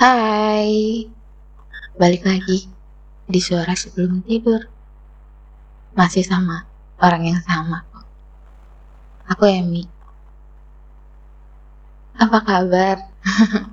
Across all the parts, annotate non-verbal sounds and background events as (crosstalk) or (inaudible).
Hai, balik lagi di suara sebelum tidur. Masih sama, orang yang sama. Aku Emi. Apa kabar? (laughs)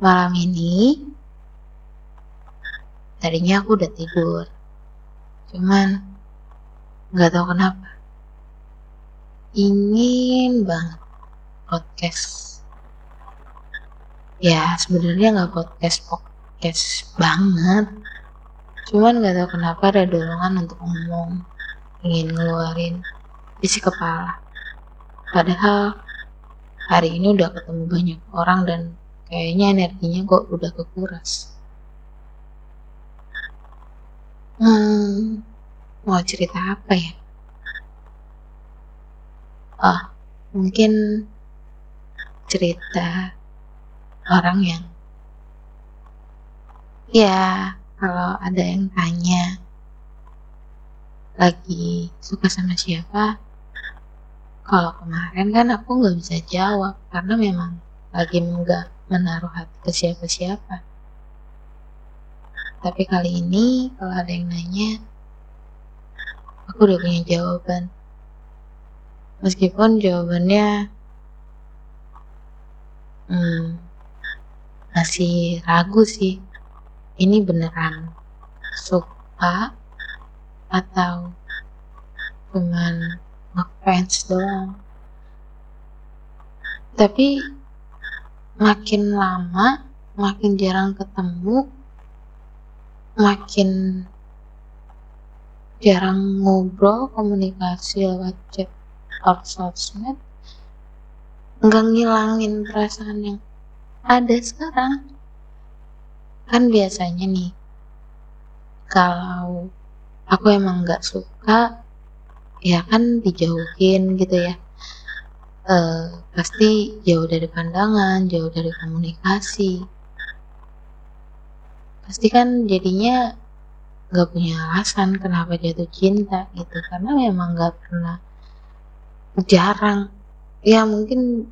Malam ini, tadinya aku udah tidur. Cuman, nggak tahu kenapa. Ingin banget podcast ya sebenarnya nggak podcast podcast banget. Cuman nggak tahu kenapa ada dorongan untuk ngomong ingin ngeluarin isi kepala. Padahal hari ini udah ketemu banyak orang dan kayaknya energinya kok udah kekuras. Hmm mau cerita apa ya? Ah mungkin cerita orang yang ya kalau ada yang tanya lagi suka sama siapa kalau kemarin kan aku nggak bisa jawab karena memang lagi nggak menaruh hati ke siapa-siapa. Tapi kali ini kalau ada yang nanya aku udah punya jawaban. Meskipun jawabannya hmm, masih ragu sih. Ini beneran suka atau cuman ngefans doang. Tapi makin lama makin jarang ketemu makin jarang ngobrol komunikasi lewat chat atau sosmed nggak ngilangin perasaan yang ada sekarang. Kan biasanya nih kalau aku emang nggak suka ya kan dijauhin gitu ya. E, pasti jauh dari pandangan jauh dari komunikasi. Pasti kan jadinya nggak punya alasan kenapa jatuh cinta gitu karena memang nggak pernah jarang. Ya mungkin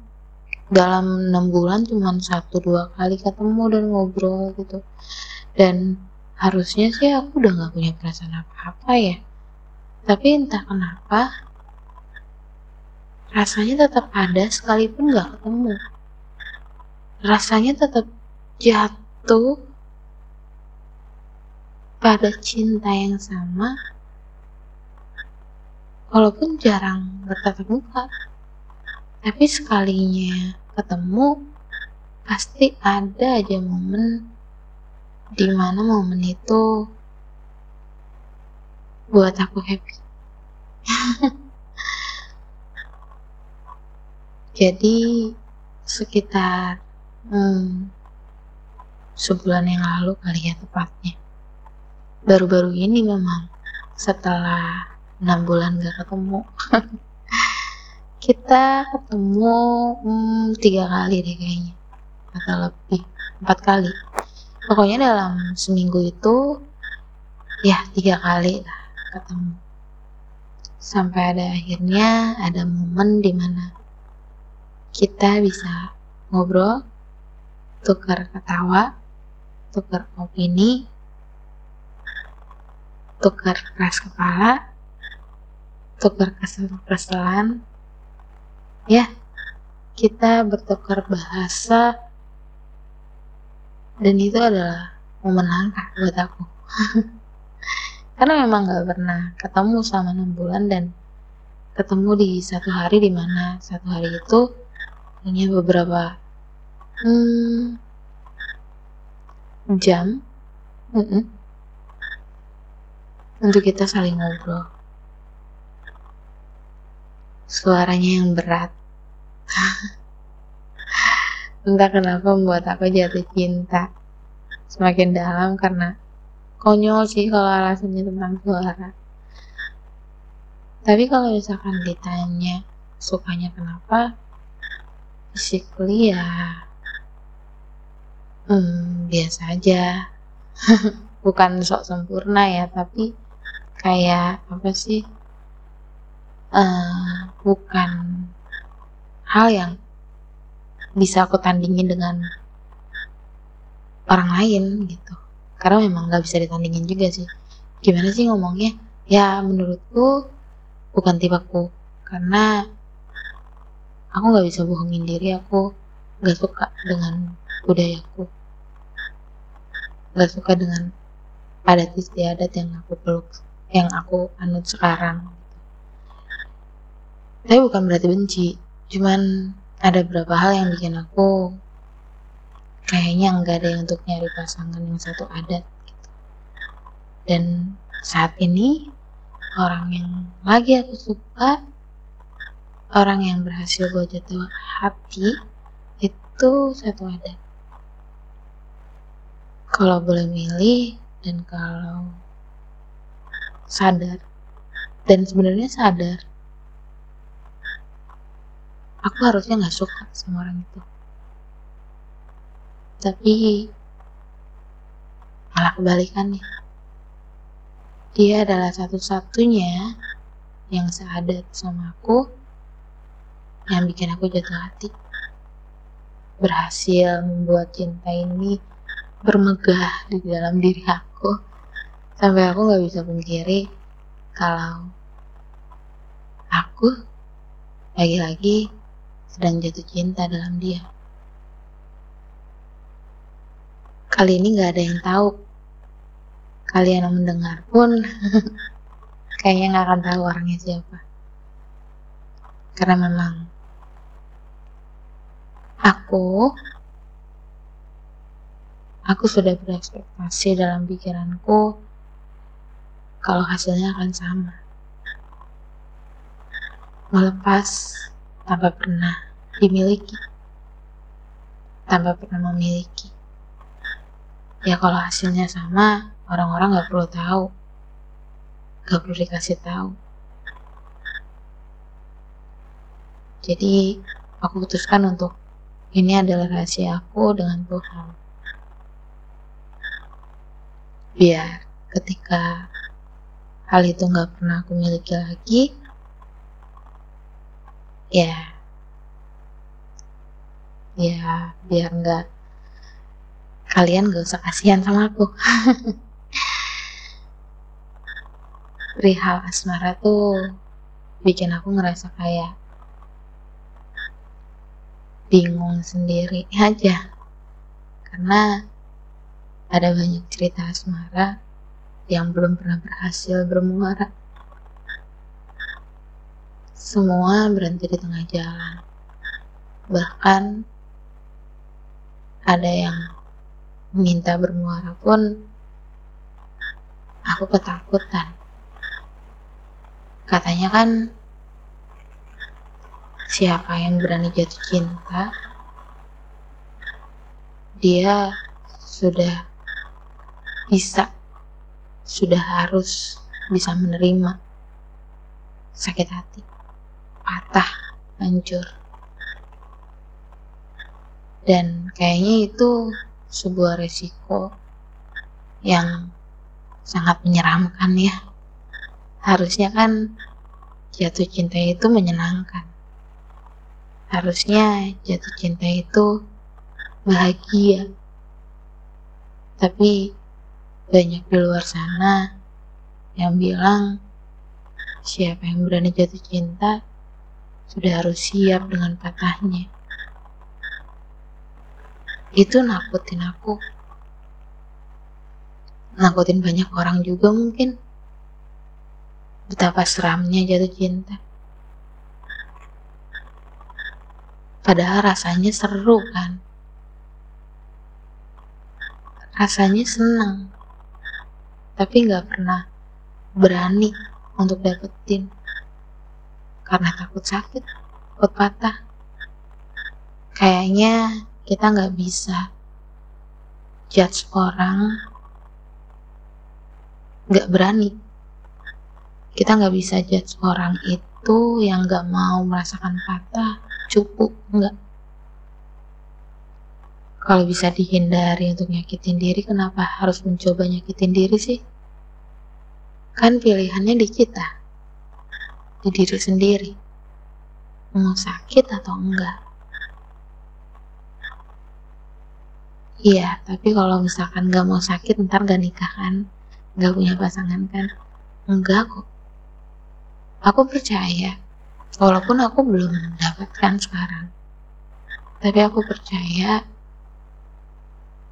dalam enam bulan cuma satu dua kali ketemu dan ngobrol gitu. Dan harusnya sih aku udah nggak punya perasaan apa-apa ya. Tapi entah kenapa rasanya tetap ada sekalipun nggak ketemu. Rasanya tetap jatuh pada cinta yang sama walaupun jarang bertatap muka. Tapi sekalinya ketemu pasti ada aja momen di mana momen itu buat aku happy. (laughs) Jadi sekitar hmm, sebulan yang lalu kali ya tepatnya. Baru-baru ini memang setelah enam bulan gak ketemu (laughs) kita ketemu hmm, tiga kali deh kayaknya. Atau lebih empat kali. Pokoknya dalam seminggu itu ya tiga kali lah ketemu. Sampai ada akhirnya ada momen di mana kita bisa ngobrol tukar ketawa tukar opini tukar keras kepala tukar kesel-keselan ya kita bertukar bahasa. Dan itu adalah momen langka buat aku. (laughs) Karena memang gak pernah ketemu sama enam bulan dan ketemu di satu hari di mana satu hari itu hanya beberapa hmm, jam mm -mm, untuk kita saling ngobrol suaranya yang berat. (laughs) Entah kenapa membuat aku jatuh cinta semakin dalam karena konyol sih kalau alasannya tentang suara. Tapi kalau misalkan ditanya sukanya kenapa, basically ya hmm, biasa aja. (laughs) Bukan sok sempurna ya, tapi kayak apa sih uh, bukan hal yang bisa aku tandingin dengan orang lain gitu. Karena memang nggak bisa ditandingin juga sih. Gimana sih ngomongnya? Ya menurutku bukan tipeku karena aku nggak bisa bohongin diri aku nggak suka dengan budayaku nggak suka dengan adat istiadat yang aku peluk yang aku anut sekarang tapi bukan berarti benci. Cuman ada beberapa hal yang bikin aku kayaknya nggak ada yang untuk nyari pasangan yang satu adat gitu. dan saat ini orang yang lagi aku suka orang yang berhasil gue jatuh hati itu satu adat. Kalau boleh milih dan kalau sadar. Dan sebenarnya sadar aku harusnya nggak suka sama orang itu tapi malah kebalikannya. Dia adalah satu-satunya yang seadat sama aku yang bikin aku jatuh hati. Berhasil membuat cinta ini bermegah di dalam diri aku sampai aku nggak bisa pungkiri kalau aku lagi-lagi sedang jatuh cinta dalam dia. Kali ini gak ada yang tahu. Kalian yang mendengar pun (laughs) kayaknya gak akan tahu orangnya siapa. Karena memang aku aku sudah berekspektasi dalam pikiranku kalau hasilnya akan sama. Melepas tanpa pernah dimiliki, tanpa pernah memiliki. Ya kalau hasilnya sama orang-orang nggak perlu tahu. Nggak perlu dikasih tahu. Jadi aku putuskan untuk ini adalah rahasia aku dengan Tuhan. Biar ketika hal itu nggak pernah aku miliki lagi ya ya biar nggak kalian gak usah kasihan sama aku. (laughs) Perihal asmara tuh bikin aku ngerasa kayak bingung sendiri aja. Karena ada banyak cerita asmara yang belum pernah berhasil bermuara semua berhenti di tengah jalan. Bahkan ada yang minta bermuara pun aku ketakutan. Katanya kan siapa yang berani jatuh cinta dia sudah bisa sudah harus bisa menerima sakit hati patah hancur dan kayaknya itu sebuah resiko yang sangat menyeramkan ya. Harusnya kan jatuh cinta itu menyenangkan. Harusnya jatuh cinta itu bahagia. Tapi banyak di luar sana yang bilang siapa yang berani jatuh cinta sudah harus siap dengan patahnya. Itu nakutin aku. Nakutin banyak orang juga mungkin. Betapa seramnya jatuh cinta. Padahal rasanya seru kan? Rasanya senang. Tapi nggak pernah berani untuk dapetin karena takut sakit takut patah. Kayaknya kita nggak bisa judge orang nggak berani. Kita nggak bisa judge orang itu yang nggak mau merasakan patah cukup nggak. Kalau bisa dihindari untuk nyakitin diri kenapa harus mencoba nyakitin diri sih? Kan pilihannya di kita di diri sendiri. Mau sakit atau enggak. Iya tapi kalau misalkan gak mau sakit ntar gak nikah kan? Gak punya pasangan kan? Enggak kok. Aku percaya walaupun aku belum mendapatkan sekarang. Tapi aku percaya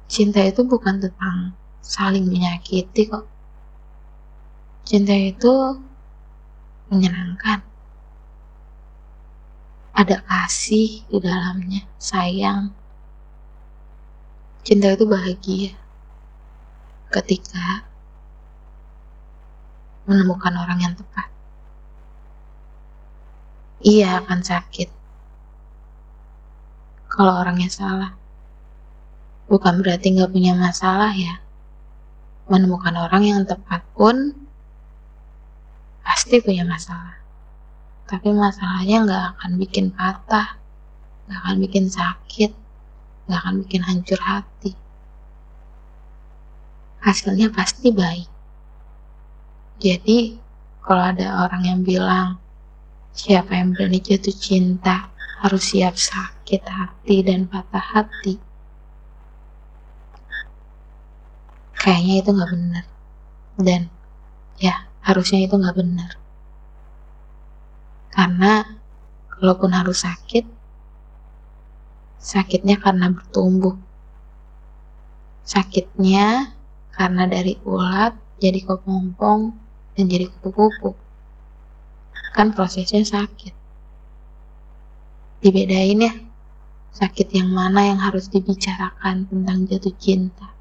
cinta itu bukan tentang saling menyakiti kok. Cinta itu menyenangkan. Ada kasih di dalamnya sayang. Cinta itu bahagia ketika menemukan orang yang tepat. Iya akan sakit kalau orangnya salah. Bukan berarti nggak punya masalah ya. Menemukan orang yang tepat pun pasti punya masalah. Tapi masalahnya nggak akan bikin patah nggak akan bikin sakit nggak akan bikin hancur hati. Hasilnya pasti baik. Jadi kalau ada orang yang bilang siapa yang berani jatuh cinta harus siap sakit hati dan patah hati. Kayaknya itu nggak benar. Dan ya harusnya itu nggak benar. Karena kalaupun harus sakit sakitnya karena bertumbuh. Sakitnya karena dari ulat jadi kepompong dan jadi kupu-kupu. Kan prosesnya sakit. Dibedain ya sakit yang mana yang harus dibicarakan tentang jatuh cinta